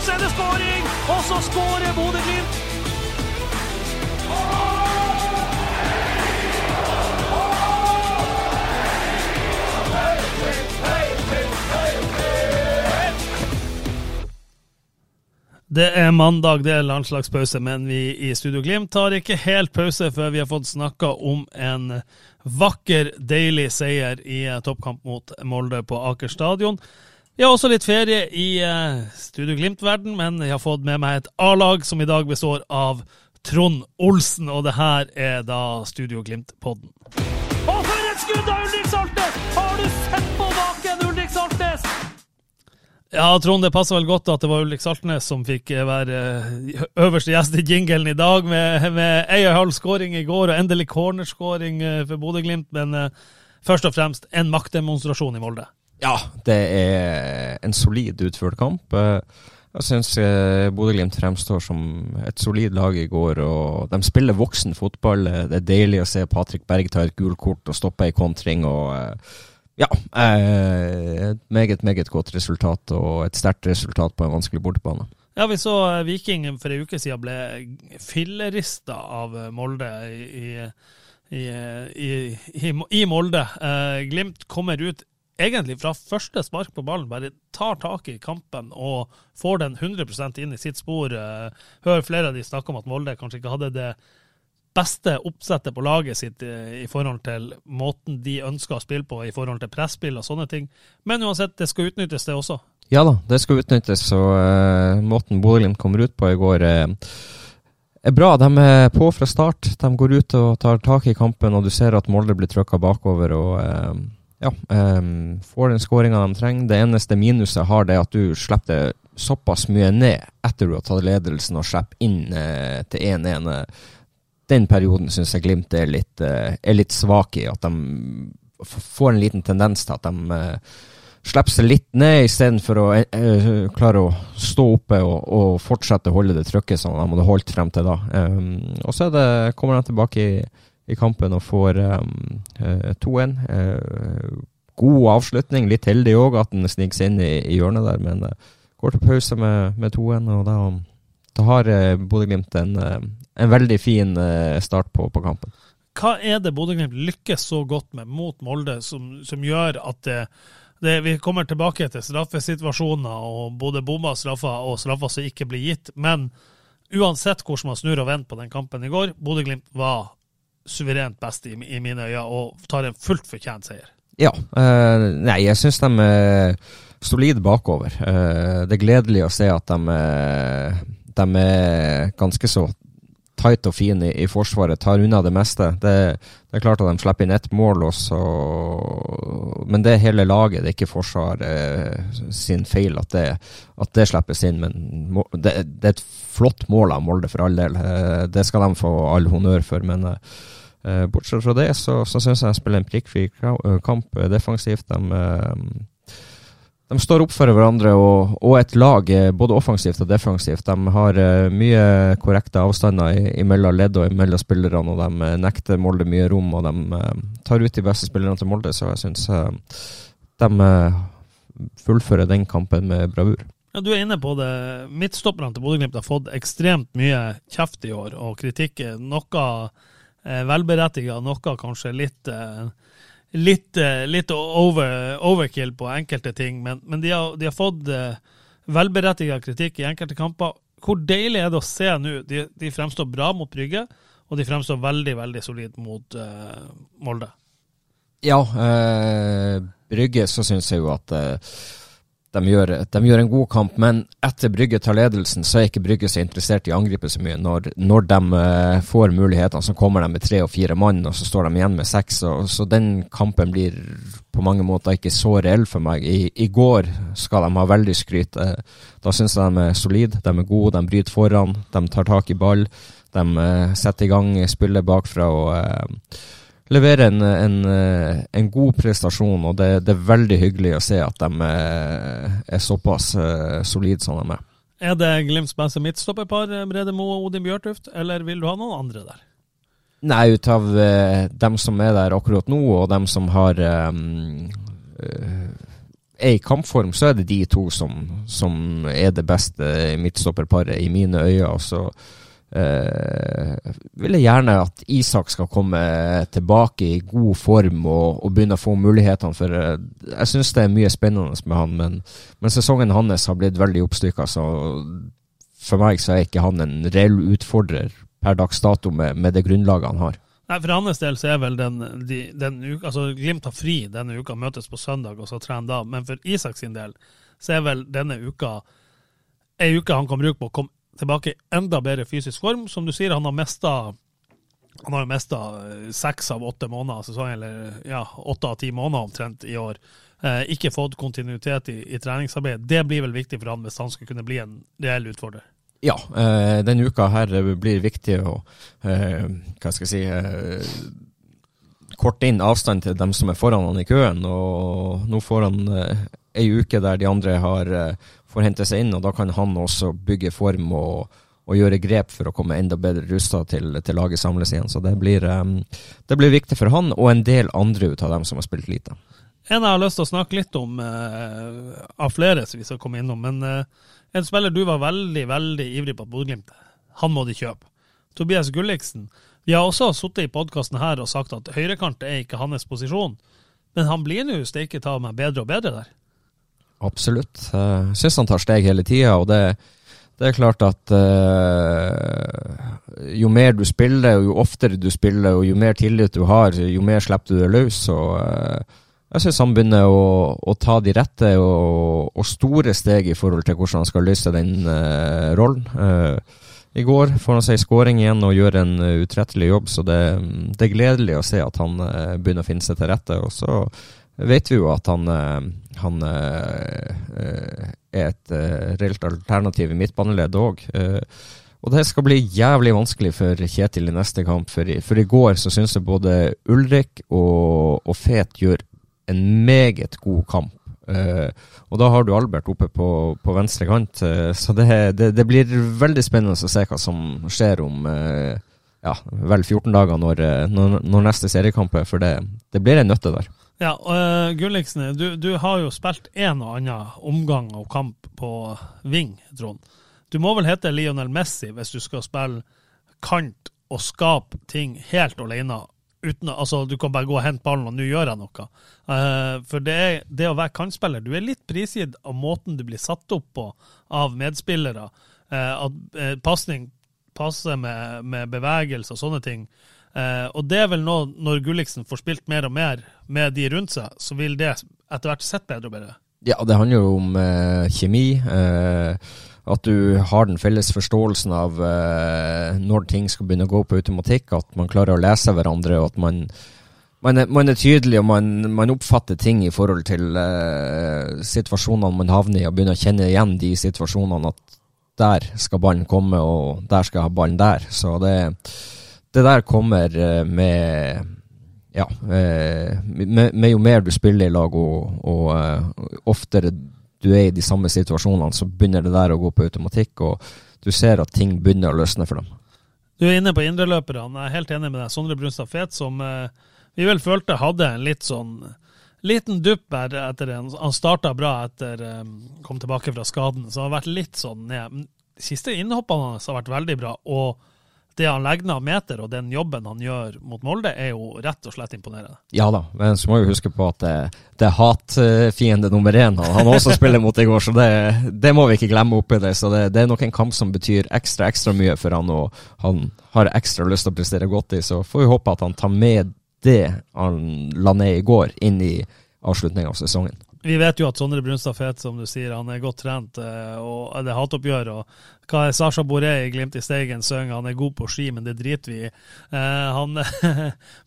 Så er det skåring, og så skårer Bodø-Glimt. Det er mandag, det er landslagspause, men vi i Studio Glimt tar ikke helt pause før vi har fått snakka om en vakker, deilig seier i toppkamp mot Molde på Aker stadion. Vi har også litt ferie i eh, Studio Glimt-verden, men jeg har fått med meg et A-lag som i dag består av Trond Olsen, og det her er da Studio Glimt-podden. Og for et skudd av Ulrik Saltnes! Har du sett på baken, Ulrik Saltnes? Ja, Trond, det passer vel godt at det var Ulrik Saltnes som fikk eh, være eh, øverste gjest i jinglen i dag, med, med ei og en halv skåring i går og endelig cornerskåring eh, for Bodø-Glimt. Men eh, først og fremst en maktdemonstrasjon i Molde. Ja, det er en solid utført kamp. Eh, Jeg syns Bodø-Glimt fremstår som et solid lag i går. og De spiller voksen fotball. Eh, Det er deilig å se Patrick Berg ta et gult kort og stoppe ei kontring. og eh, ja, eh, et meget, meget godt resultat, og et sterkt resultat på en vanskelig bortebane. Ja, vi så eh, Viking for ei uke siden ble fillerista av eh, Molde i, i, i, i, Molde. Eh, Glimt kommer ut egentlig fra første spark på ballen, bare tar tak i kampen og får den 100% inn i sitt spor. Eh, Hører flere av de snakke om at Molde kanskje ikke hadde det beste oppsettet på laget sitt eh, i forhold til måten de ønsker å spille på, i forhold til presspill og sånne ting. Men uansett, det skal utnyttes, det også. Ja da, det skal utnyttes, og uh, måten Bodø-Glimt kommer ut på i går uh, er bra. De er på fra start. De går ut og tar tak i kampen, og du ser at Molde blir trykka bakover. og ja, um, får den skåringa de trenger. Det eneste minuset har, det at du slipper det såpass mye ned etter du har tatt ledelsen, og slipper inn uh, til 1-1. Den perioden syns jeg Glimt er litt, uh, er litt svak i. At de får en liten tendens til at de uh, slipper seg litt ned istedenfor å klare å stå oppe og, og fortsette å holde det trykket som de hadde holdt frem til da. Um, og så det, kommer de tilbake i, i kampen og får um, eh, 2-1. Eh, god avslutning, litt heldig òg at den sniker seg inn i, i hjørnet der, men eh, går til pause med, med 2-1, og da, da har uh, Bodø-Glimt en, eh, en veldig fin eh, start på, på kampen. hva er det Bodø-Glimt lykkes så godt med mot Molde, som, som gjør at det, det, vi kommer tilbake til straffesituasjoner, og både bomma straffer, og straffer som ikke blir gitt. Men uansett hvordan man snur og vender på den kampen i går, Bodø-Glimt var suverent best i, i mine øyne, og tar en fullt fortjent seier. Ja. eh, nei, jeg syns de er solide bakover. Eh, det er gledelig å se at de, eh, de er ganske så tight og fin i, i forsvaret, tar unna det meste. Det, det er klart at de slipper inn ett mål, også, men det er hele laget, det er ikke forsvaret sin feil at det, at det slippes inn. Men det, det er et flott mål av Molde, for all del. Eh, det skal de få all honnør for. men eh, Eh, bortsett fra det, så, så syns jeg de spiller en prikkfri kamp defensivt. De, de står opp for hverandre, og, og et lag, både offensivt og defensivt. De har eh, mye korrekte avstander imellom ledd og imellom spillerne, og de eh, nekter Molde mye rom. Og de eh, tar ut de beste spillerne til Molde, så jeg syns de fullfører den kampen med bravur. Ja, Du er inne på det. Midtstopperne til Bodø-Glimt har fått ekstremt mye kjeft i år, og kritikk. Noe eh, velberettiget, noe kanskje litt eh, litt, eh, litt over, overkill på enkelte ting. Men, men de, har, de har fått eh, velberettiget kritikk i enkelte kamper. Hvor deilig er det å se nå? De, de fremstår bra mot Brygge, og de fremstår veldig, veldig solid mot uh, Molde. Ja, eh, Brygge så syns jeg jo at eh, de gjør, de gjør, en god kamp, men etter Brygge tar ledelsen, så er ikke Brygge så interessert i å angripe så mye. Når, når de uh, får mulighetene, så kommer de med tre og fire mann, og så står de igjen med seks. Og, så den kampen blir på mange måter ikke så reell for meg. I, i går skal de ha veldig skryt. Uh, da syns jeg de er solide, de er gode, de bryter foran, de tar tak i ball. De uh, setter i gang spillet bakfra. og leverer en, en, eh, en, god prestasjon, og det, det, er veldig hyggelig å se at de er, eh, er såpass uh, solide som de er. Er det Glimts beste midtstopperpar, Brede Moe og Odin Bjørtuft, eller vil du ha noen andre der? Nei, ut av dem som er der akkurat nå, og dem som har um, er i kampform, så er det de to som, som er det beste midtstopperparet i mine øyne. Altså, Uh, vil jeg gjerne at Isak skal komme tilbake i god form og, og begynne å få mulighetene. For uh, jeg syns det er mye spennende med han, men, men sesongen hans har blitt veldig oppstykka. Så for meg så er ikke han en reell utfordrer per dags dato med, med det grunnlaget han har. Nei, For hans del så er vel den, de, den uka, altså Glimt har fri denne uka, møtes på søndag og så trener da. Men for Isak sin del så er vel denne uka ei uke han kan bruke på å komme tilbake i enda bedre fysisk form. Som du sier, han har mista han har jo mista eh, seks av åtte måneder av sesongen, eller ja, åtte av ti måneder omtrent i år. Eh, ikke fått kontinuitet i, i treningsarbeid. Det blir vel viktig for han hvis han skal kunne bli en reell utfordrer? Ja, eh, denne uka her blir viktig å eh, hva skal jeg si eh, korte inn avstand til dem som er foran han i køen. Og nå får han eh, ei uke der de andre har eh, får hente seg inn, og da kan han også bygge form og, og gjøre grep for å komme enda bedre rusta til, til, laget samles igjen. Så det blir, um, det blir, viktig for han, og en del andre ut av dem som har spilt lite. En jeg har lyst til å snakke litt om, uh, av flere som vi skal komme innom, men uh, en spiller du var veldig, veldig ivrig på at Bodø-Glimt Han må de kjøpe. Tobias Gulliksen. Vi har også sittet i podkasten her og sagt at høyrekant er ikke hans posisjon, men han blir nå steike ta meg bedre og bedre der. Absolutt. Jeg syns han tar steg hele tida, og det, det, er klart at uh, jo mer du spiller, og jo oftere du spiller, og jo mer tillit du har, jo mer slipper du det løs. Og, uh, jeg syns han begynner å, å, ta de rette og, og, store steg i forhold til hvordan han skal løse den uh, rollen. I går får han seg skåring igjen og gjør en utrettelig jobb, så det, det, er gledelig å se at han begynner å finne seg til rette. Og så vet vi jo at han, eh, han eh, eh, er et reelt alternativ i midtbaneleddet òg. Og det skal bli jævlig vanskelig for Kjetil i neste kamp, for i, for i går så syns jeg både Ulrik og, og, Fet gjør en meget god kamp. Uh, og da har du Albert oppe på, på venstre kant, uh, så det, det, det, blir veldig spennende å se hva som skjer om uh, ja, vel 14 dager når, når, når neste seriekamp er, for det, det blir en nøtte der. Ja, uh, Gulliksen, du, du, har jo spilt en og annen omgang og kamp på ving, Trond. Du må vel hete Lionel Messi hvis du skal spille kant og skape ting helt alene. Uten, altså, du kan bare gå og hente ballen, og nå gjør jeg noe. Uh, for det, er, det, å være kantspiller Du er litt prisgitt av måten du blir satt opp på av medspillere. Uh, at uh, pasning passer med, med bevegelse og sånne ting. Eh, og det er vel nå, når Gulliksen får spilt mer og mer med de rundt seg, så vil det etter hvert sett bedre og bedre. Ja, det handler jo om eh, kjemi. Eh, at du har den felles forståelsen av eh, når ting skal begynne å gå på automatikk. At man klarer å lese hverandre, og at man, man, er, man er, tydelig og man, man, oppfatter ting i forhold til eh, situasjonene man havner i, og begynner å kjenne igjen de situasjonene. At der skal ballen komme, og der skal jeg ha ballen der. Så det det der kommer eh, med ja, eh, med, med, jo mer du spiller i lag og, og uh, oftere du er i de samme situasjonene, så begynner det der å gå på automatikk, og du ser at ting begynner å løsne for dem. Du er inne på indreløperne. Jeg er helt enig med deg. Sondre Brunstad Fet, som vi vel følte hadde en litt sånn liten dupp her etter en, Han starta bra etter kom tilbake fra skaden, så han har vært litt sånn ned. De siste innhoppene hans har vært veldig bra. og det han legger ned av meter, og den jobben han gjør mot Molde, er jo rett og slett imponerende. Ja da, men så må vi huske på at det, det er hatfiende nummer én han, han også spiller mot i går, så det, det, må vi ikke glemme oppi det. Så det, det, er nok en kamp som betyr ekstra ekstra mye for han, og han har ekstra lyst til å prestere godt i. Så får vi håpe at han tar med det han la ned i går, inn i avslutninga av sesongen. Vi vet jo at Sondre Brunstad Fet, som du sier, han er godt trent, eh, og det er hatoppgjør. og hva er Sasha Boré i Glimt i Steigen synger, han er god på ski, men det driter vi i. Eh,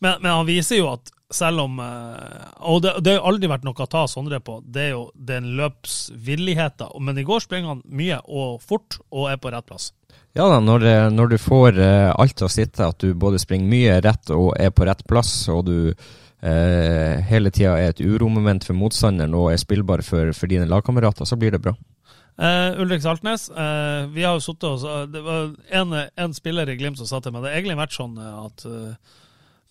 men, men, han viser jo at selv om eh, Og det, det har aldri vært noe å ta Sondre på, det er jo den løpsvilligheten. Men i går springer han mye og fort, og er på rett plass. Ja da, når, når du får alt å sitte, at du både springer mye rett og er på rett plass, og du eh, hele tida er et uromoment for motstanderen og er spillbar for, for dine lagkamerater, så blir det bra. Uh, Ulrik Saltnes, uh, vi har jo sittet og uh, Det var en, en, spiller i Glimt som sa til meg Det har egentlig vært sånn at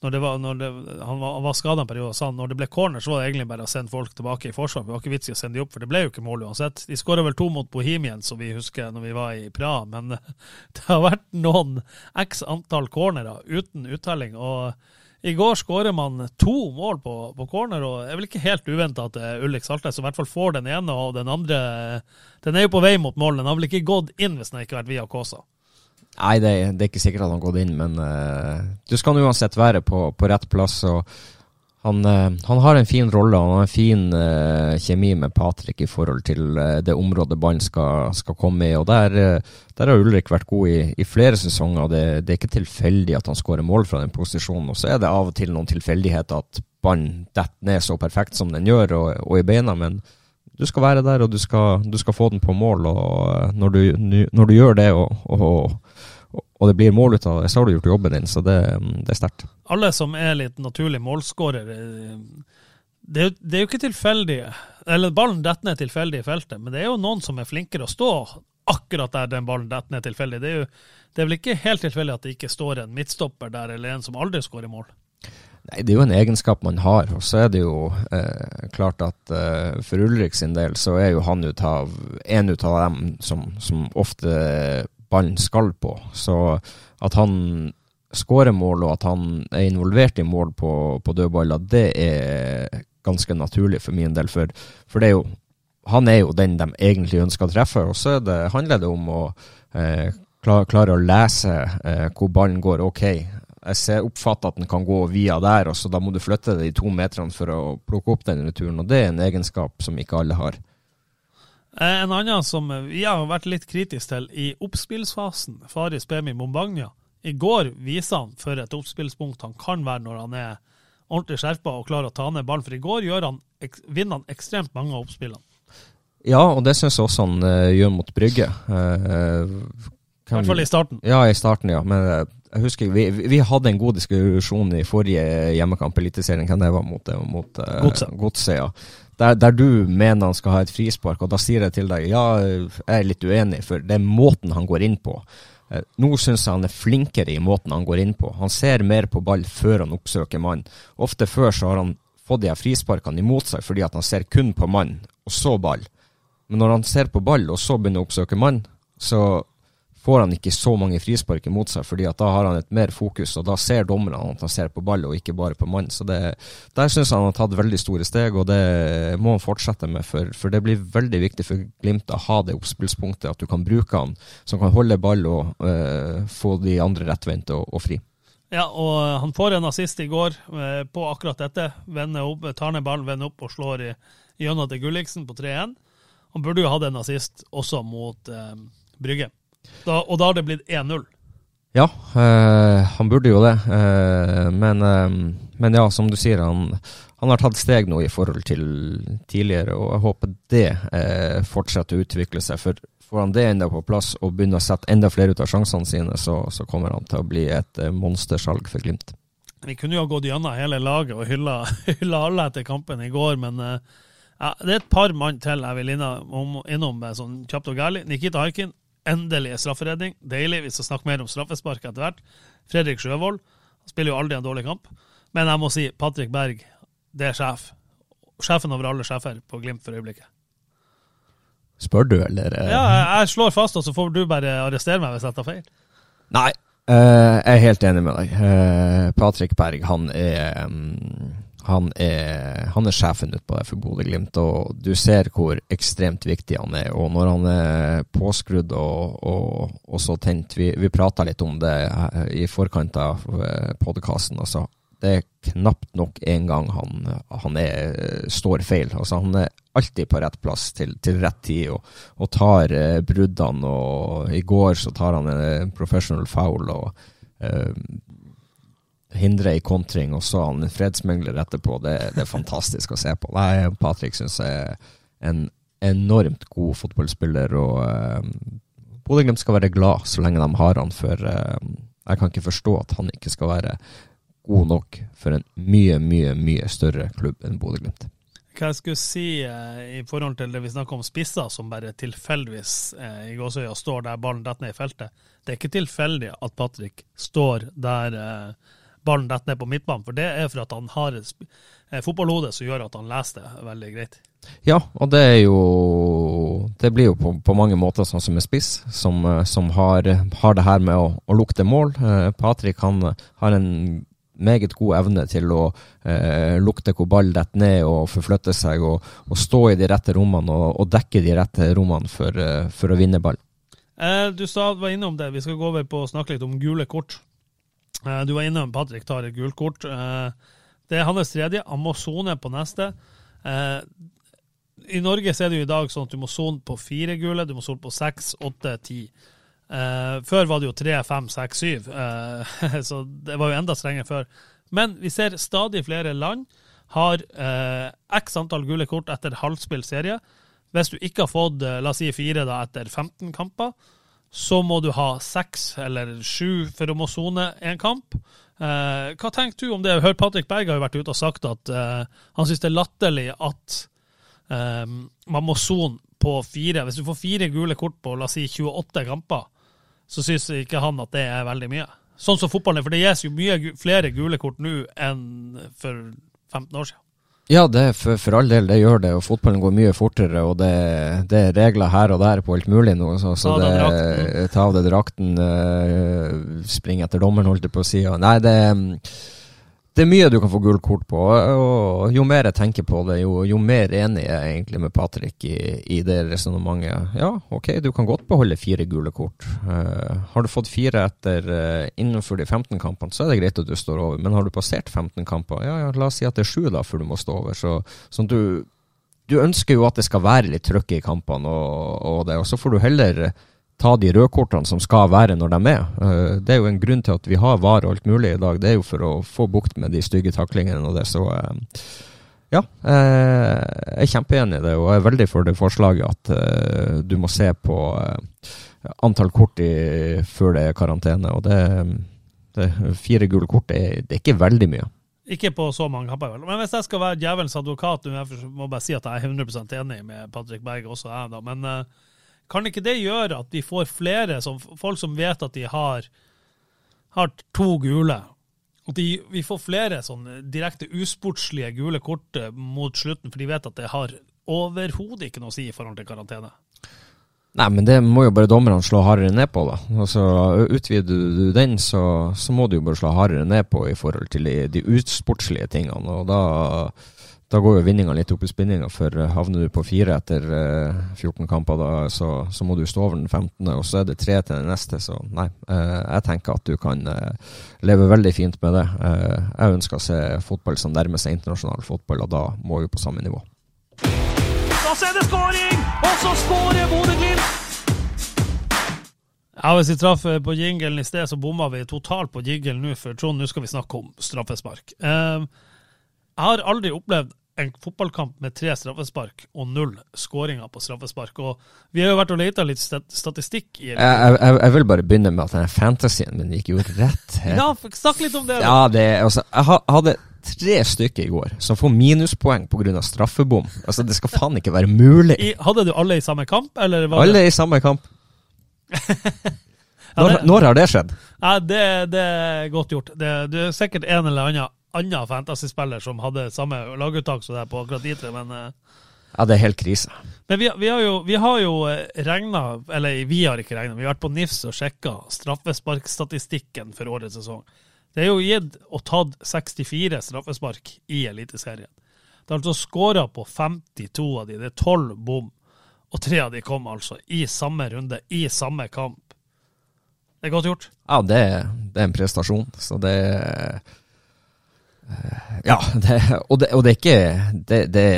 når, det var, når det, han var, var skada en periode, sa når det ble corner, så var det egentlig bare å sende folk tilbake i forsvar. Det var ikke vits i å sende de opp, for det ble jo ikke mål uansett. De skåra vel to mot Bohemian, som vi husker når vi var i Praha, men det har vært noen x antall cornerer uten uttelling. og i går skårer man to mål på, på, corner, og det er vel ikke helt uventa at det er Ulrik Saltnes som i hvert fall får den ene, og den andre Den er jo på vei mot mål. Den har vel ikke gått inn hvis den ikke har vært via Kåsa? Nei, det, det, er ikke sikkert at han har gått inn, men uh, du skal uansett være på, på rett plass. og han, eh, han, har en fin rolle han har en fin uh, kjemi med Patrick i forhold til uh, det området ballen skal, skal, komme i. og Der, uh, der har Ulrik vært god i, i flere sesonger. Det, det, er ikke tilfeldig at han skårer mål fra den posisjonen. og Så er det av og til noen tilfeldigheter at ballen detter ned så perfekt som den gjør, og, og, i beina. Men du skal være der, og du skal, du skal få den på mål. og Når du, når du gjør det og, og og det blir mål ut av det, så har du gjort jobben din. Så det, det er sterkt. Alle som er litt naturlig målskårer eh, det det er, jo ikke tilfeldig Eller ballen detter ned tilfeldig i feltet, men det er jo noen som er flinkere å stå akkurat der den ballen detter ned tilfeldig. Det er jo det er vel ikke helt tilfeldig at det ikke står en midtstopper der, eller en som aldri skårer mål. Nei, Det er jo en egenskap man har. Og så er det jo eh, klart at eh, for Ulrik sin del så er jo han ut av, en ut av dem som, som ofte ballen skal på. Så at han skårer mål, og at han er involvert i mål på, på dødballer, det er ganske naturlig for min del. For, for er jo, han er jo den de egentlig ønsker å treffe. Og så handler det om å eh, klare, klare, å lese eh, hvor ballen går. Ok, jeg oppfatter at den kan gå via der, og så da må du flytte det de to meterne for å plukke opp den returen. Og det er en egenskap som ikke alle har. Eh, en annen som vi har vært litt kritisk til i oppspillsfasen, Faris Bemi Mombagna. I går viser han for et oppspillspunkt han kan være når han er ordentlig skjerpa og klarer å ta ned ballen. For i går han, vinner han ekstremt mange av oppspillene. Ja, og det syns jeg også han uh, gjør mot Brygge. Uh, I hvert fall i starten. Ja, i starten, ja. Men uh, jeg husker vi, vi, hadde en god diskusjon i forrige hjemmekamp, Eliteserien, hvem det var mot, mot Godset. Godse, ja der, der, du mener han skal ha et frispark, og da sier jeg til deg ja, jeg er litt uenig, for det er måten han går inn på. Eh, nå syns jeg han er flinkere i måten han går inn på. Han ser mer på ball før han oppsøker mann. Ofte før så har han fått de frisparkene imot seg fordi at han ser kun på mann, og så ball. Men når han ser på ball, og så begynner å oppsøke mann, så får han ikke så mange frispark imot seg, fordi at da har han et mer fokus, og da ser dommerne at han ser på ball og ikke bare på mann. Så det, Der syns jeg han har tatt veldig store steg, og det må han fortsette med. For, for det blir veldig viktig for Glimt å ha det oppspillspunktet, at du kan bruke han som kan holde ball og øh, få de andre rettvendte og, og, fri. Ja, og han får en assist i går eh, på akkurat dette. Opp, tar ned ballen, vender opp og slår gjennom til Gulliksen på 3-1. Han burde jo hatt en assist også mot eh, Brygge. Da, og da har det blitt 1-0. Ja, øh, han burde jo det. Uh, men, uh, men, ja, som du sier, han, han, har tatt steg nå i forhold til tidligere, og jeg håper det fortsetter å utvikle seg. For får han det enda på plass og begynner å sette enda flere ut av sjansene sine, så, så kommer han til å bli et monstersalg for Glimt. Vi kunne jo ha gått gjennom hele laget og hylla, hylla alle etter kampen i går, men ja, det er et par mann til jeg vil innom, innom sånn kjapt og gærlig. Nikita Haikin Endelig er strafferedning. Deilig. Vi skal snakke mer om straffespark etter hvert. Fredrik Sjøvold spiller jo aldri en dårlig kamp. Men jeg må si Patrick Berg, det er sjef. Sjefen over alle sjefer på Glimt for øyeblikket. Spør du, eller? Ja, jeg slår fast, og så får du bare arrestere meg hvis jeg tar feil. Nei, uh, jeg er helt enig med deg. Uh, Patrick Berg, han er um han er, han er sjefen der for Bodø-Glimt, og du ser hvor ekstremt viktig han er. Og når han er påskrudd og, og, og så tent Vi, vi prata litt om det i forkant av eh, podkasten. Altså, det er knapt nok en gang han, han er, står feil. Altså, han er alltid på rett plass til, til rett tid og, og tar eh, bruddene. Og I går så tar han en professional foul og eh, hindrer i kontring, og så han en fredsmegler etterpå. Det, det, er fantastisk å se på. Nei, Patrick syns jeg er en enormt god fotballspiller, og uh, Bodø-Glimt skal være glad så lenge de har han, for uh, jeg kan ikke forstå at han ikke skal være god nok for en mye, mye mye større klubb enn Bodø-Glimt. Hva jeg skulle si eh, i forhold til det vi snakker om spisser som bare tilfeldigvis eh, i gåsøya står der ballen detter ned i feltet. Det er ikke tilfeldig at Patrick står der eh, ballen detter ned på midtbanen, for det er for at han har et eh, fotballhode som gjør at han leser det veldig greit. Ja, og det er jo Det blir jo på, på mange måter sånn som en spiss, som, eh, som har, har, det her med å, å lukte mål. Eh, Patrick han har en meget god evne til å eh, lukte hvor ball detter ned og forflytte seg, og, og, stå i de rette rommene og, og dekke de rette rommene for, eh, for å vinne ball. Eh, du sa, var innom det, vi skal gå over på å snakke litt om gule kort. Eh, du var innom Patrick tar et gult kort. Eh, det er hans tredje, han må sone på neste. Eh, I Norge så er det jo i dag sånn at du må sone på fire gule, du må sone på seks, åtte, ti. Før var det jo tre, fem, seks, syv, så det var jo enda strengere før. Men vi ser stadig flere land har x antall gule kort etter halvspilt serie. Hvis du ikke har fått la oss si fire da, etter 15 kamper, så må du ha seks eller sju for å må sone en kamp. hva tenker du om det? Hør Patrick Berg har jo vært ute og sagt at han syns det er latterlig at man må sone på fire. Hvis du får fire gule kort på la oss si 28 kamper, så syns ikke han at det er veldig mye. Sånn som fotballen er, for det gis jo mye flere gule kort nå enn for 15 år siden. Ja, det for, for, all del, det gjør det. og Fotballen går mye fortere, og det, det er regler her og der på alt mulig nå. Så, så ta av det, ta av deg drakten, øh, spring etter dommeren, holdt jeg på å si. Nei, det det er mye du kan få gult kort på, og jo mer jeg tenker på det, jo, jo mer enig jeg er egentlig med Patrick i, i det resonnementet. Ja, ok, du kan godt beholde fire gule kort. Uh, har du fått fire etter uh, innenfor de 15 kampene, så er det greit at du står over. Men har du passert 15 kamper, ja, ja la oss si at det er sju da, før du må stå over. Så, sånn du, du ønsker jo at det skal være litt trøkk i kampene, og, og, og så får du heller ta de rødkortene som skal være når de er. Eh, det er jo en grunn til at vi har VAR og alt mulig i dag. Det er jo for å få bukt med de stygge taklingene og det. Så eh, ja, eh, jeg er kjempeenig i det, og jeg er veldig for det forslaget at du må se på antall kort i, før det er karantene. Og det, det fire gule kort det, det er ikke veldig mye. Ikke på så mange kamper, vel. Men hvis jeg skal være djevelens advokat, jeg må bare si at jeg er 100% enig med Patrick Berg også, jeg da. Men uh, kan ikke det gjøre at vi får flere som, folk som vet at de har, har to gule? At de, vi får flere sånn direkte usportslige gule kort eh, mot slutten, for de vet at det har overhodet ikke noe å si i forhold til karantene? Nei, men det må jo bare dommerne slå hardere ned på, da. Og så Utvider du den, så, så, må du jo bare slå hardere ned på i forhold til de, de usportslige tingene. Og da da går jo vinninga litt opp i spinninga, for eh, havner du på fire etter 14 eh, kamper, da, så, så, må du stå over den 15., og så er det tre til den neste. Så nei, eh, jeg tenker at du kan leve veldig fint med det. Jeg ønsker å se fotball som nærmer seg internasjonal fotball, og da må vi på samme nivå. Da så er det skåring! Og så skårer Bodø-Glimt! Ja, Hvis vi traff på jingelen i sted, så bomma vi totalt på jingelen nå, for Trond, nå skal vi snakke om straffespark. Jeg har aldri opplevd en fotballkamp med tre straffespark og null skåringer på straffespark. Og vi har jo vært og leita litt statistikk i jeg, jeg, jeg, vil bare begynne med at denne fantasien min gikk jo rett her. Ja, snakk litt om det. Ja, det, altså, jeg hadde tre stykker i går som får minuspoeng pga. straffebom. Altså, Det skal faen ikke være mulig. I, hadde du alle i samme kamp, eller alle det? i samme kamp. når, ja, det, når, har det skjedd? Ja, det, det er godt gjort. Det, det er sikkert en eller annen annen fantasyspiller som hadde samme laguttak som deg på akkurat de tre, men eh, Ja, det er helt krise. Men vi, vi har jo, vi har jo eh, regna, eller vi har ikke regna, vi har vært på NIFS og sjekka straffesparkstatistikken for årets sesong. Det er jo gitt og tatt 64 straffespark i Eliteserien. Det er altså skåra på 52 av de, det er 12 bom. Og tre av de kom altså i samme runde, i samme kamp. Det er godt gjort. Ja, det, det er en prestasjon. Så det ja, det, og, det, og, det, er ikke det, det,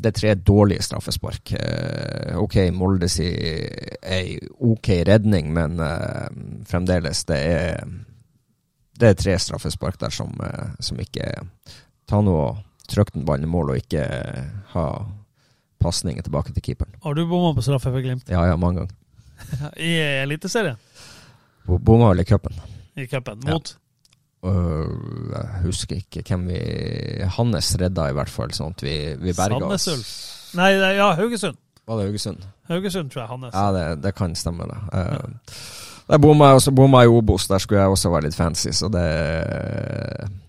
det er tre dårlige straffespark. Uh, ok, Molde sier ei ok redning, men uh, fremdeles det er det er tre straffespark der som, uh, som ikke tar noe Trykk den ballen i mål og ikke ha pasninger tilbake til keeperen. Har du bomma på straffe for Glimt? Ja, ja, mange ganger. I Eliteserien? Bomma vel i cupen. I cupen. Mot? Ja. Uh, jeg husker ikke hvem vi Hannes redda, i hvert fall, sånn at vi, vi berga oss. Sandnes Nei, ja, Haugesund. Var det Haugesund? Haugesund, tror jeg. Hannes. Ja, det, det kan stemme, det. Uh, ja. Der bomma jeg bomma i Obos. Der skulle jeg også være litt fancy, så det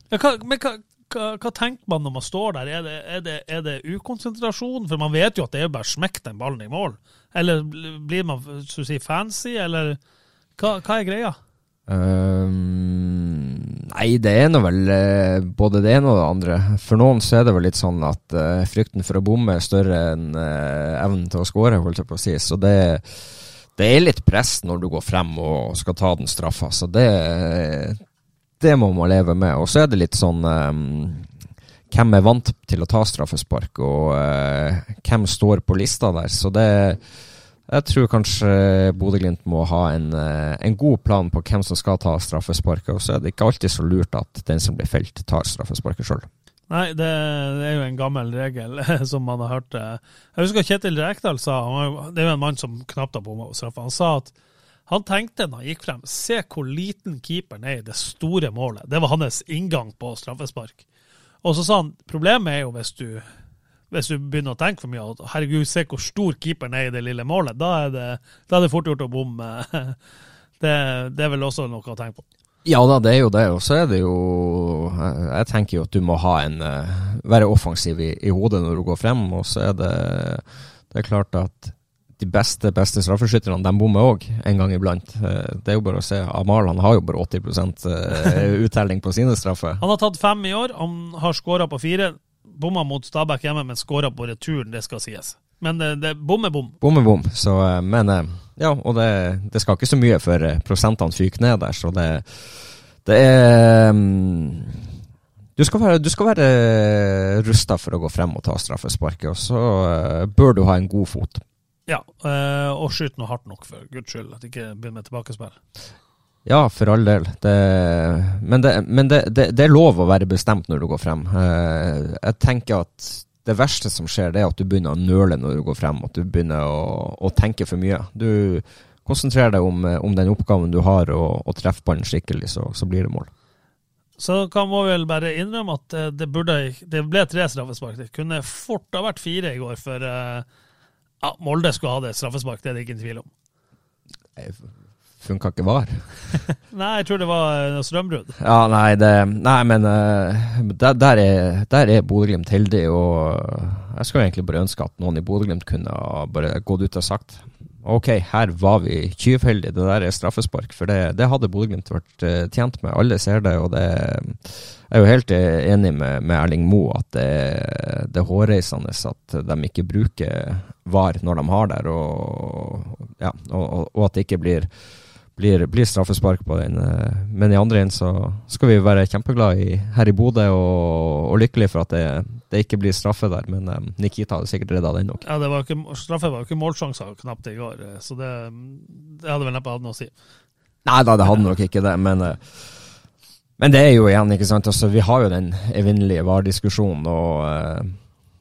ja, hva, Men hva, hva, hva, tenker man når man står der? Er det, er, det, er det, ukonsentrasjon? For man vet jo at det er bare å smekke den ballen i mål. Eller blir man så å si, fancy, eller hva, hva er greia? Um, nei, det er nå vel uh, både det ene og det andre. For noen så er det vel litt sånn at uh, frykten for å bomme er større enn uh, evnen til å skåre, holdt jeg på å si. Så det, det, er litt press når du går frem og skal ta den straffa. Så det, det må man leve med. Og så er det litt sånn um, Hvem er vant til å ta straffespark, og hvem står på lista der? Så det jeg tror kanskje Bodø-Glimt må ha en, eh, en, god plan på hvem som skal ta straffesparket. Og så er det ikke alltid så lurt at den som blir felt, tar straffesparket sjøl. Nei, det, er jo en gammel regel som man har hørt. Eh. Jeg husker Kjetil Rekdal sa, det er jo en mann som knapt har bomma på straffa, han sa at han tenkte når han gikk frem, se hvor liten keeperen er i det store målet. Det var hans inngang på straffespark. Og så sa han problemet er jo hvis du hvis du begynner å tenke for mye at herregud, se hvor stor keeperen er i det lille målet, da er det, da er det fort gjort å bomme. Det, det, er vel også noe å tenke på. Ja da, det er jo det. Og så er det jo Jeg tenker jo at du må ha en eh, være offensiv i, i hodet når du går frem, og så er det Det er klart at de beste beste straffeskytterne de bommer òg, en gang iblant. Eh, det er jo bare å se. Amal han har jo bare 80 eh, uttelling på sine straffer. Han har tatt fem i år, han har skåra på fire bomma mot Stabæk hjemme, men skåra på returen, det skal sies. Men det, det bom er bom. Bom er bom. Så, eh, men eh, ja, og det, det, skal ikke så mye før eh, prosentene fyker ned der, så det, det er um, du skal være, du skal være rusta for å gå frem og ta straffesparket, og så bør du ha en god fot. Ja, og skyte noe hardt nok, for guds skyld. At det ikke begynner med tilbakespill. Ja, for all del. Det, men, det, men det, det, er lov å være bestemt når du går frem. Eh, jeg tenker at det verste som skjer, det er at du begynner å nøle når du går frem. At du begynner å, å tenke for mye. Du konsentrerer deg om, om den oppgaven du har, og, og treffer ballen skikkelig, så, så, blir det mål. Så kan man vel bare innrømme at eh, det, burde, det ble tre straffespark. Det kunne fort ha vært fire i går, for eh, ja, Molde skulle ha det straffespark, det er det ikke en tvil om funka ikke var. nei, jeg tror det var noe strømbrudd. Ja, nei, det, nei men uh, der, der, er, der er Bodø-Glimt heldig, og jeg skulle egentlig bare ønske at noen i Bodø-Glimt kunne bare gått ut og sagt ok, her var vi tyvheldige, det der er straffespark. For det, det hadde Bodø-Glimt vært tjent med. Alle ser det, og det jeg er jo helt enig med, med Erling Moe at det, det, er hårreisende at de ikke bruker VAR når de har der, og, ja, og, og at det ikke blir blir, blir straffespark på den. Eh, men i andre enden så skal vi være kjempeglade i, her i Bodø og, og lykkelige for at det, det, ikke blir straffe der. Men um, Nikita hadde sikkert redda den nok. Ja, det var ikke, straffe var jo ikke målsjanser knapt i går, eh, så det, det hadde vel neppe hatt noe å si. Nei da, det hadde nok ikke det, men men det er jo igjen, ikke sant. Altså, vi har jo den evinnelige VAR-diskusjonen, og uh,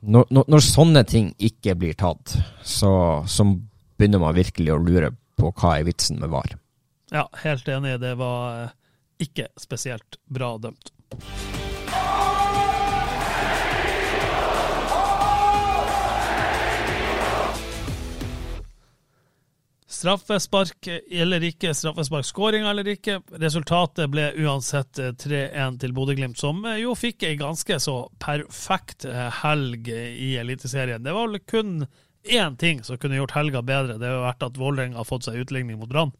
når, når, sånne ting ikke blir tatt, så, så begynner man virkelig å lure på hva er vitsen med VAR. Ja, helt enig. Det var eh, ikke spesielt bra dømt. Straffespark eller ikke, straffesparkskåring eller ikke. Resultatet ble uansett 3-1 eh, til Bodø-Glimt, som eh, jo fikk ei ganske så perfekt helg i Eliteserien. Det var vel kun én ting som kunne gjort helga bedre. Det har vært at Vålerenga har fått seg utligning mot Brann.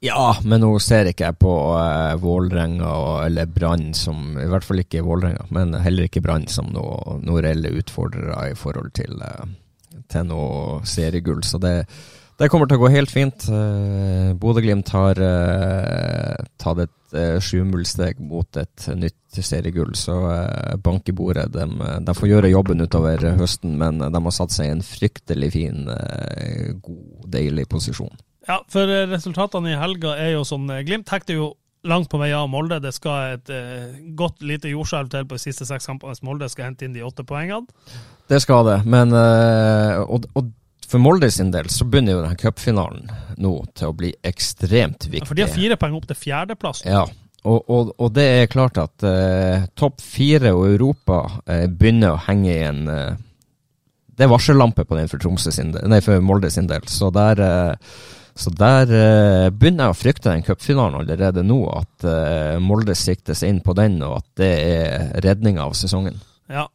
Ja, men nå ser ikke jeg på uh, Vålerenga eller Brann som I hvert fall ikke Vålerenga, men heller ikke Brann som noen noe reelle utfordrere i forhold til, uh, til noe seriegull. Så det, det, kommer til å gå helt fint. Uh, Bodø-Glimt har uh, tatt et uh, sjumilssteg mot et nytt seriegull. Så uh, bank i bordet. De, de, får gjøre jobben utover høsten, men de har satt seg i en fryktelig fin, god, deilig posisjon. Ja, for resultatene i helga er jo sånn Glimt hekter jo langt på vei av Molde. Det skal et eh, godt lite jordskjelv til på de siste seks kampene hvis Molde skal hente inn de åtte poengene. Det skal det, men eh, og, og, for Molde sin del så begynner jo denne cupfinalen nå til å bli ekstremt viktig. Ja, for de har fire poeng opp til fjerdeplass. Ja, og, og, og, det er klart at eh, topp fire og Europa uh, begynner å henge i en Det er varsellampe på den for, sin del, nei, for Molde sin del. Så der, så der begynner jeg å frykte den cupfinalen allerede nå. At Molde siktes inn på den, og at det er redninga av sesongen. Ja,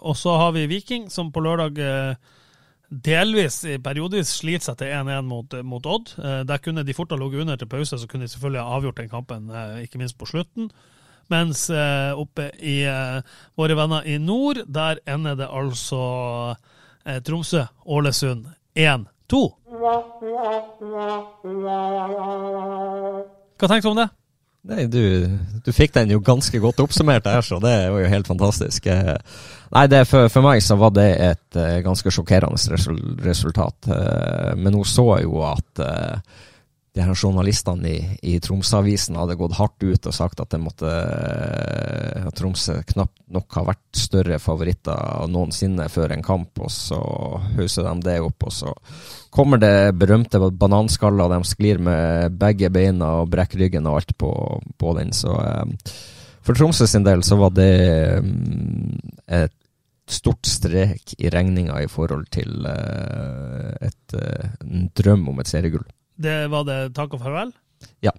og så har vi Viking, som på lørdag delvis periodevis sliter seg til 1-1 mot, mot, Odd. Eh, der kunne de fort ha ligget under til pause, så kunne de selvfølgelig ha avgjort den kampen, eh, ikke minst på slutten. Mens eh, oppe i våre venner i nord, der ender det altså Tromsø-Ålesund 1-2. Hva tenkte du om det? Nei, du, du, fikk den jo ganske godt oppsummert der, så det var jo helt fantastisk. Eh, nei, for, for, meg så var det et uh, ganske sjokkerende resultat. Uh, men hun så jo at de her journalistene i, i Tromsø-avisen hadde gått hardt ut og sagt at, måtte, eh, at Tromsø knapt nok har vært større favoritter noensinne før en kamp, og så hauser de det opp. Og så kommer det berømte bananskaller, de sklir med begge beina og brekker ryggen og alt på, på den. Så eh, for Tromsø sin del så var det um, et stort strek i regninga i forhold til uh, et, en drøm om et seriegull. Det var det takk og farvel? Ja.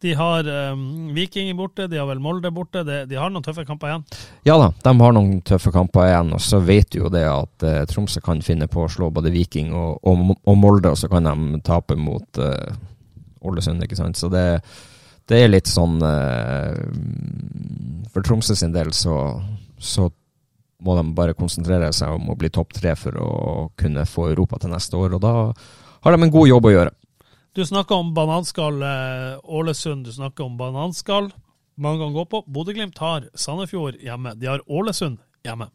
De har um, Viking borte, de har vel Molde borte. De, de, har noen tøffe kamper igjen? Ja da, de har noen tøffe kamper igjen. Og så vet du jo det at uh, Tromsø kan finne på å slå både Viking og, og, og Molde, og så kan de tape mot uh, Ålesund, ikke sant. Så det, det er litt sånn uh, For Tromsø sin del så, så må de bare konsentrere seg om å bli topp tre for å kunne få Europa til neste år. Og da har de en god jobb å gjøre. Du snakker om bananskall eh, Ålesund, du snakker om bananskall. Mange kan gå på. Bodø-Glimt har Sandefjord hjemme. De har Ålesund hjemme.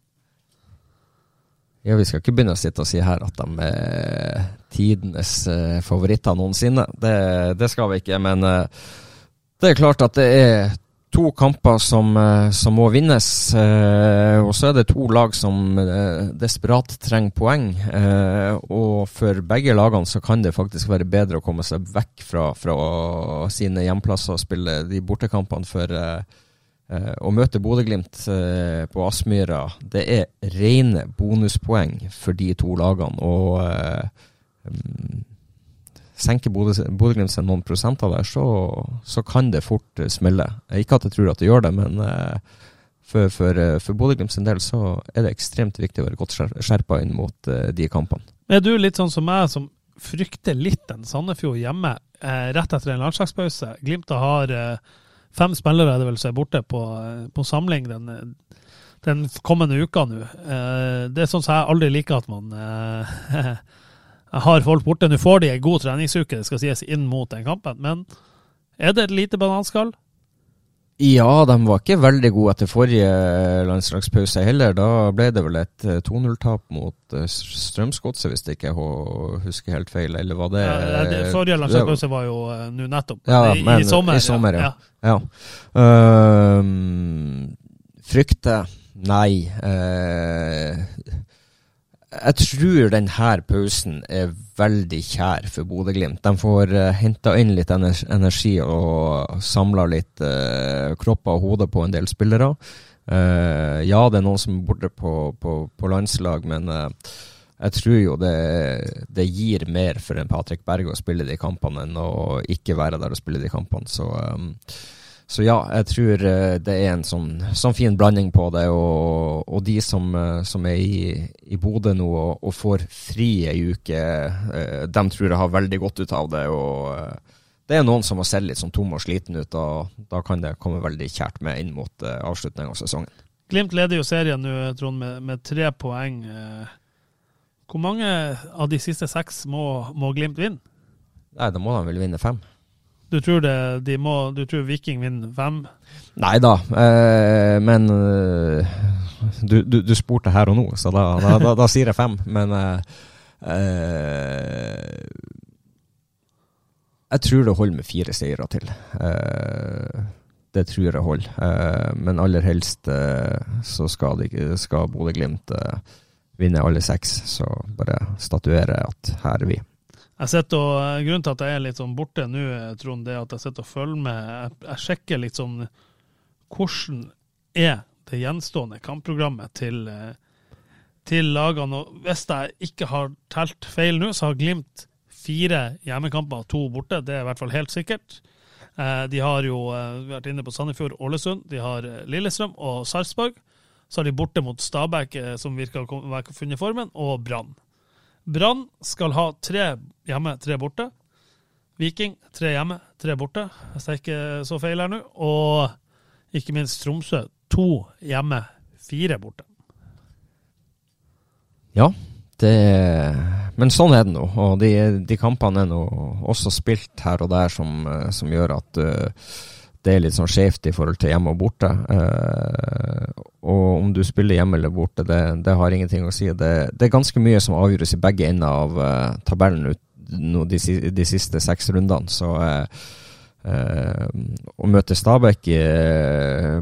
Ja, Vi skal ikke begynne å sitte og si her at de er tidenes eh, favoritter noensinne. Det, det skal vi ikke. Men eh, det er klart at det er to kamper som, eh, som, må vinnes. Eh, og så er det to lag som eh, desperat trenger poeng. Og for begge lagene så kan det faktisk være bedre å komme seg vekk fra, fra sine hjemplasser og spille de bortekampene. For å møte Bodø-Glimt på Aspmyra, det er rene bonuspoeng for de to lagene. Og um, senker Bodø-Glimt seg noen prosenter der, så, så, kan det fort eh, smelle. Ikke at jeg tror at det gjør det, men uh, for, for, uh, for Bodø-Glimt del så er det ekstremt viktig å være godt skjerpa inn mot de kampene. Er du litt sånn som meg, som frykter litt en Sandefjord hjemme rett etter en landslagspause? Glimt har fem spillere er det vel som er borte på, på samling den, den kommende uka nå. det er sånn som jeg aldri liker at man Jeg har folk borte. Nå får de en god treningsuke, det skal sies, inn mot den kampen. Men er det et lite bananskall? Ja, de var ikke veldig gode etter forrige landslagspause heller. Da ble det vel et 2-0-tap eh, mot eh, Strømsgodset, hvis jeg ikke husker helt feil. Eller var det ja, det Forrige landslagspause var jo uh, nå nettopp. Ja, I, men, i, sommer. I sommer ja. ja. Uh, frykte Nei. Uh, jeg tror denne pausen er veldig kjær for Bodø-Glimt. De får uh, eh, henta inn litt energi og samla litt uh, kropper og hoder på en del spillere. Uh, ja, det er noen som er borte på, på, på landslag, men uh, jeg tror jo det, det, gir mer for en Patrick Berge å spille de kampene enn å ikke være der og spille de kampene. Så um, så ja, jeg tror eh, det er en sånn, sånn fin blanding på det. Og, og de som, eh, som, er i, i Bodø nå og, og, får fri ei uke, eh, de tror jeg har veldig godt ut av det. og det er noen som har sett litt sånn tom og sliten ut, og da kan det komme veldig kjært med inn mot avslutningen av sesongen. Glimt leder jo serien nå, Trond, med, med, tre poeng. Hvor mange av de siste seks må, må Glimt vinne? Nei, da må de vel vinne fem. Du tror, det, de må, du tror Viking vinner fem? Nei da, eh, men eh, du, du, du, spurte her og nå, så da, da, da, da sier jeg fem. Men eh, eh jeg tror det holder med fire seire til. Eh, det tror jeg holder. Men aller helst så skal, de, skal Bodø-Glimt vinne alle seks. Så bare statuere at her er vi. Jeg sitter og, eh, Grunnen til at jeg er litt sånn borte nå, Trond, det er at jeg sitter og følger med. Jeg, jeg sjekker litt sånn hvordan er det gjenstående kampprogrammet til, eh, til lagene. Og hvis jeg ikke har telt feil nå, så har Glimt fire hjemmekamper, to borte. Det er i hvert fall helt sikkert. Eh, de har jo vært inne på Sandefjord, Ålesund, de har Lillestrøm og Sarpsborg. Så har de borte mot Stabæk, som virker å ha funnet formen, og Brann. Brann skal ha tre hjemme, tre borte. Viking tre hjemme, tre borte, hvis jeg ikke så feil her nå. Og ikke minst Tromsø to hjemme, fire borte. Ja, det Men sånn er det nå. Og de, de kampene er nå også spilt her og der som, som gjør at uh, det er litt sånn skjevt i forhold til hjemme og borte. Eh, og om du spiller hjemme eller borte, det, det har ingenting å si. Det, det, er ganske mye som avgjøres i begge ender av eh, tabellen ut, no, de, de, siste seks rundene. Så eh, å møte Stabæk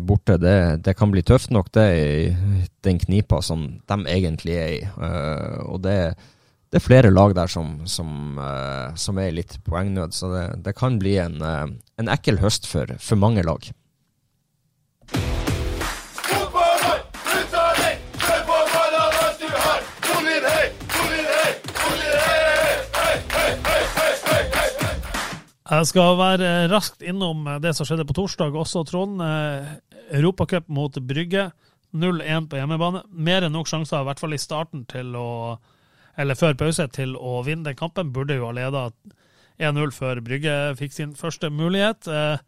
borte, det, det, kan bli tøft nok, det, i den knipa som de egentlig er i. og det er det er flere lag der som, som, uh, som er i litt poengnød, så det, det kan bli en, uh, en, ekkel høst for, for mange lag. Jeg skal være raskt innom det som skjedde på torsdag også, Trond. Eh, Europacup mot Brygge. 0-1 på hjemmebane. Mer enn nok sjanser, i hvert fall i starten, til å eller før pause, til å vinne den kampen. Burde jo ha leda 1-0 før Brygge fikk sin første mulighet. Eh,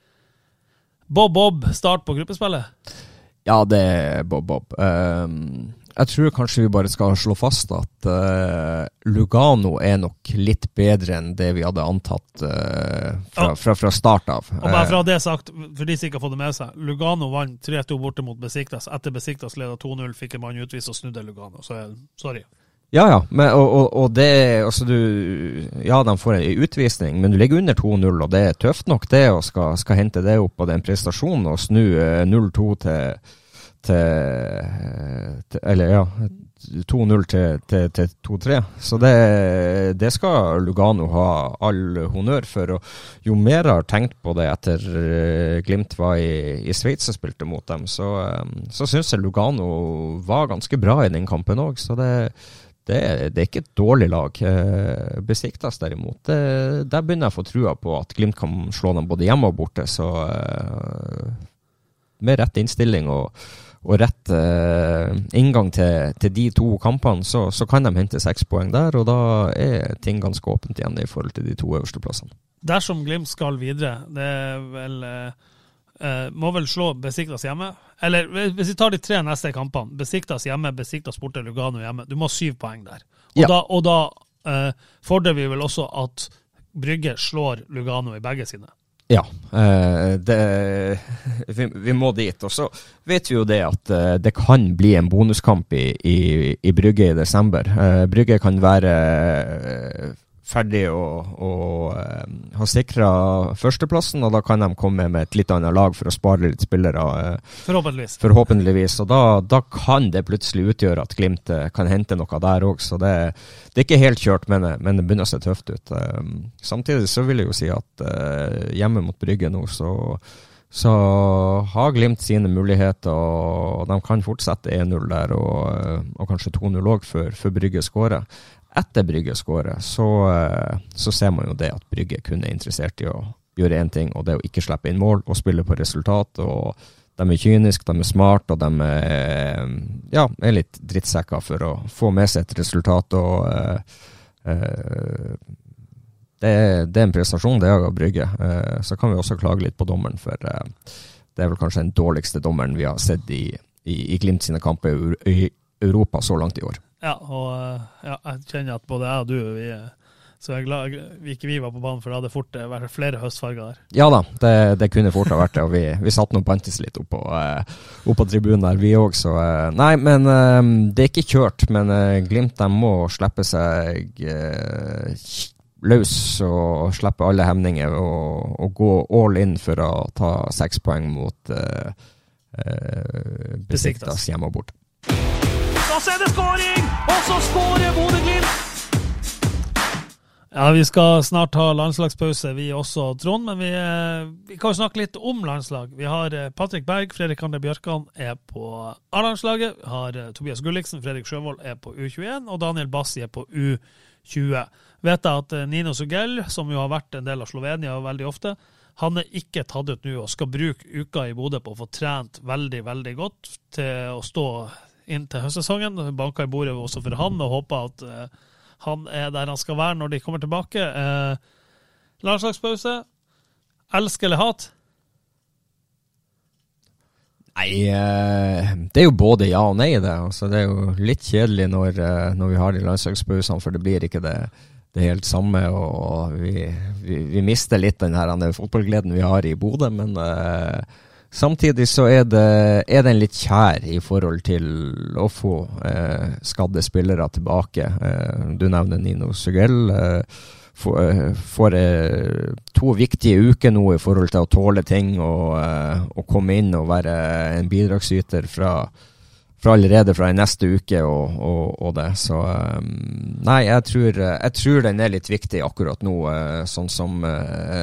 Bob-Bob, start på gruppespillet? Ja, det er Bob-Bob. Um, jeg tror kanskje vi bare skal slå fast at uh, Lugano er nok litt bedre enn det vi hadde antatt uh, fra, fra, fra, start av. Og bare fra det sagt, for de som ikke har fått det med seg, Lugano vant 3-2 borte mot Besiktas. Etter Besiktas leda 2-0, fikk en mann utvist og snudde Lugano. Så sorry. Ja, ja. Men, og, og, og, det altså du, Ja, de får en utvisning, men du ligger under 2-0, og det er tøft nok det å skal, skal hente det opp på den prestasjonen og snu 0-2 eh, til, til, til, Eller ja, 2-0 til, til, til 2-3. Så det, det, skal Lugano ha all honnør for. Og jo mer jeg har tenkt på det etter uh, Glimt var i, i Sveits og spilte mot dem, så, um, så syns jeg Lugano var ganske bra i den kampen òg. Så det det, det, er ikke et dårlig lag. Eh, Besiktas derimot, det, der begynner jeg å få trua på at Glimt kan slå dem både hjemme og borte. Så eh, med rett innstilling og, og rett eh, inngang til, til, de to kampene, så, så, kan de hente seks poeng der. Og da er ting ganske åpent igjen i forhold til de to øverste plassene. Dersom Glimt skal videre, det er vel eh Uh, må vel slå Besiktas hjemme. Eller hvis vi tar de tre neste kampene. Besiktas hjemme, Besiktas borte, Lugano hjemme. Du må ha syv poeng der. Og ja. da, og da uh, fordrer vi vel også at Brygge slår Lugano i begge sine. Ja, uh, det, vi, vi, må dit. Og så vet vi jo det at det kan bli en bonuskamp i, i, i Brygge i desember. Brygge kan være ferdig og, og um, har sikra førsteplassen, og da kan de komme med et litt annet lag for å spare litt spillere. Uh, forhåpentligvis. Forhåpentligvis. Og da, da, kan det plutselig utgjøre at Glimt uh, kan hente noe der òg. Så det, det, er ikke helt kjørt, men, men det begynner å se tøft ut. Um, samtidig så vil jeg jo si at hjemme mot Brygge nå, så så har Glimt sine muligheter, og de kan fortsette 1-0 der, og, og kanskje 2-0 òg, før, før Brygge skårer etter Brygge skårer, så, eh, så, ser man jo det at Brygge kun er interessert i å gjøre én ting, og det er å ikke slippe inn mål og spille på resultat. og De er kyniske, de er smarte, og de er, ja, er litt drittsekker for å få med seg et resultat. og uh, det, er, det, er, en prestasjon, det er av Brygge. Uh, så kan vi også klage litt på dommeren, for det er vel kanskje den dårligste dommeren vi har sett i, i, i Glimt sine kamper i Europa så langt i år. Ja, og ja, jeg kjenner at både jeg og du vi Så jeg er glad vi ikke vi var på banen, for det hadde fort eh, vært flere høstfarger der. Ja da, det, det kunne fort ha vært det. Og vi, vi satt nå bantes litt oppå uh, opp tribunen der, vi òg, så Nei, men det er ikke kjørt. Men Glimt de må slippe seg løs og slippe alle hemninger og, og, gå all in for å ta seks poeng mot uh, Besiktas hjemme og borte. Og så er det skåring! Og så skårer Bodø-Glimt! Ja, Vi skal snart ha landslagspause, vi også, Trond. Men vi, eh, vi kan snakke litt om landslag. Vi har eh, Patrick Berg, Fredrik Ander Bjørkan er på A-landslaget. Har eh, Tobias Gulliksen, Fredrik Sjøvold er på U21, og Daniel Bassi er på U20. Vet jeg at Nino Sugell, som jo har vært en del av Slovenia veldig ofte, han er ikke tatt ut nå og skal bruke uka i Bodø på å få trent veldig, veldig godt til å stå inn til høstsesongen. Banka i bordet også for han og håper at han er der han skal være når de kommer tilbake. Eh, landslagspause. Elsk eller hat? Nei, eh, det er jo både ja og nei, det. Altså, det er jo litt kjedelig når, eh, når vi har de landslagspausene, for det blir ikke det, det helt samme. Og vi, vi, vi mister litt den fotballgleden vi har i Bodø, men uh, Samtidig så er, det, er den litt kjær i forhold til å få eh, skadde spillere tilbake. Eh, du nevner Nino Sugell. Eh, eh får eh, to viktige uker nå i forhold til å tåle ting og, eh, og komme inn og være en bidragsyter fra, fra allerede fra neste uke og, og, og det. Så nei, jeg tror, jeg tror, den er litt viktig akkurat nå, sånn som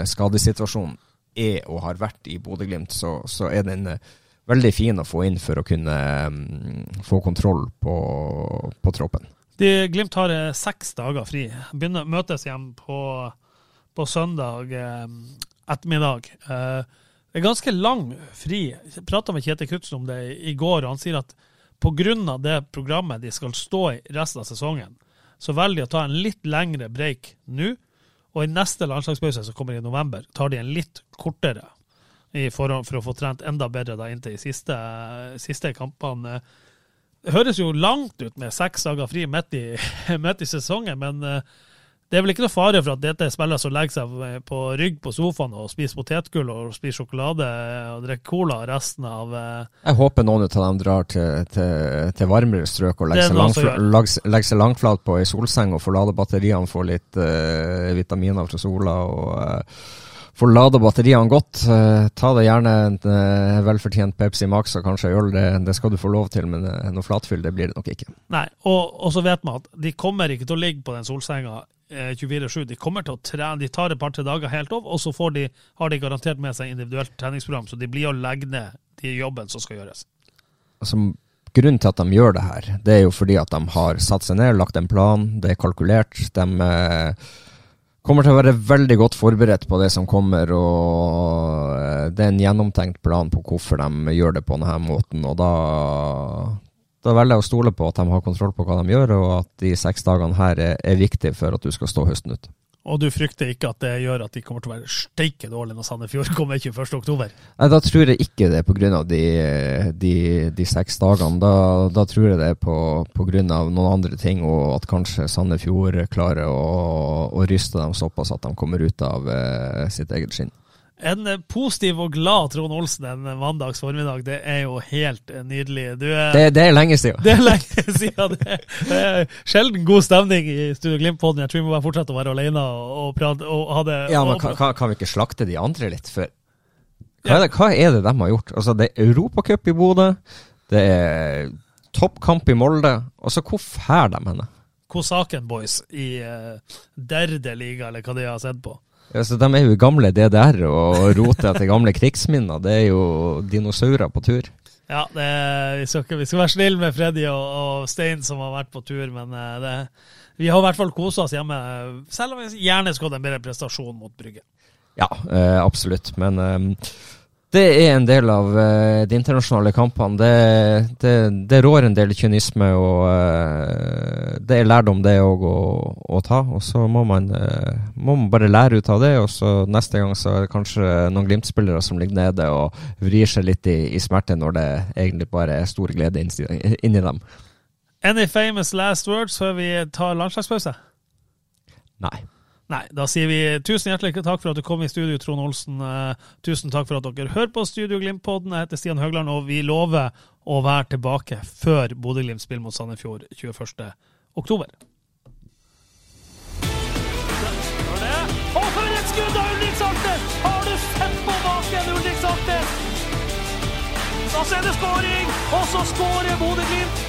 skadesituasjonen er og har vært i Bodø-Glimt, så, så, er den uh, veldig fin å få inn for å kunne um, få kontroll på, på troppen. De, Glimt har eh, seks dager fri. Begynner å møtes igjen på, på søndag eh, ettermiddag. det er ganske lang fri. Jeg prata med Kjetil Knutsen om det i går, og han sier at pga. det programmet de skal stå i resten av sesongen, så velger de å ta en litt lengre break nå og i neste landslagspause, som kommer i november, tar de en litt kortere forhånd for å få trent enda bedre da inntil de siste, siste kampene. Det høres jo langt ut med seks dager fri midt i, midt i sesongen, men eh, det er vel ikke noe fare for at dette er spillere som legger seg på rygg på sofaen og spiser potetgull og spiser sjokolade og drikker cola resten av eh, Jeg håper noen av dem drar til, til, til varmere strøk og legger seg, langfla, legger seg, langflat på ei solseng og får lade batteriene, får litt uh, vitaminer fra sola og uh, får lada batteriene godt. Ta deg gjerne en velfortjent Pepsi Max og kanskje øl, det, det, skal du få lov til, men noe flatfyll det blir det nok ikke. Nei, og, og så vet man at de kommer ikke til å ligge på den solsenga 24-7. Eh, de kommer til å trene, de tar et par-tre dager helt av, og så de, har de garantert med seg individuelt treningsprogram, så de blir å legge ned de jobben som skal gjøres. Altså, grunnen til at de gjør det her, det er jo fordi at de har satt seg ned, lagt en plan, det er kalkulert. De eh, kommer til å være veldig godt forberedt på det som kommer, og eh, det er en gjennomtenkt plan på hvorfor de gjør det på denne måten. og da da velger jeg å stole på at de har kontroll på hva de gjør, og at de seks dagene her er, er viktige for at du skal stå høsten ut. Og du frykter ikke at det gjør at de kommer til å være steike dårlige når Sandefjord kommer 21.10? Nei, da tror jeg ikke det er pga. De, de, de seks dagene. Da, da, tror jeg det er på, på grunn av noen andre ting, og at kanskje Sandefjord klarer å, å ryste dem såpass at de kommer ut av eh, sitt eget skinn. En positiv og glad Trond Olsen en mandags formiddag, det er jo helt nydelig. Er, det, det, er lenge siden. Det er lenge siden. Det, det er sjelden god stemning i Studio Glimt-poden. Jeg tror vi må bare fortsette å være alene og, prate. Og ha det, ja, men kan, kan, vi ikke slakte de andre litt For Hva det, hva er det de har gjort? Altså, det er Europacup i Bodø, det er toppkamp i Molde. Altså, hvor fæler de henne? Kosaken Boys i uh, Derde liga, eller hva de har sett på. Ja, så De er jo gamle DDR og roter etter gamle krigsminner. Det er jo dinosaurer på tur. Ja, det, vi, skal, vi, skal, være snille med Freddy og, og, Stein som har vært på tur, men eh, det, vi har i hvert fall kosa oss hjemme. Selv om vi gjerne skulle hatt en bedre prestasjon mot Brygge. Ja, eh, absolutt. Men eh, det er en del av uh, de internasjonale kampene. Det, det, det, rår en del kynisme, og uh, det er lærdom det òg å, å, ta. Og så må man, uh, må man, bare lære ut av det, og så neste gang så er det kanskje noen Glimt-spillere som ligger nede og vrir seg litt i, i, smerte, når det egentlig bare er stor glede inni, dem. Any famous last words før vi tar landslagspause? Nei. Nei, da sier vi tusen hjertelig takk for at du kom i studio, Trond Olsen. Eh, tusen takk for at dere hører på Studio Glimt-podden. Jeg heter Stian Høgland, og vi lover å være tilbake før Bodø-Glimt spiller mot Sandefjord 21. oktober. Og for et skudd av Ulrik Saltnes! Har du sett på baken, Ulrik Saltnes? Da er det skåring, og så skårer Bodø-Glimt!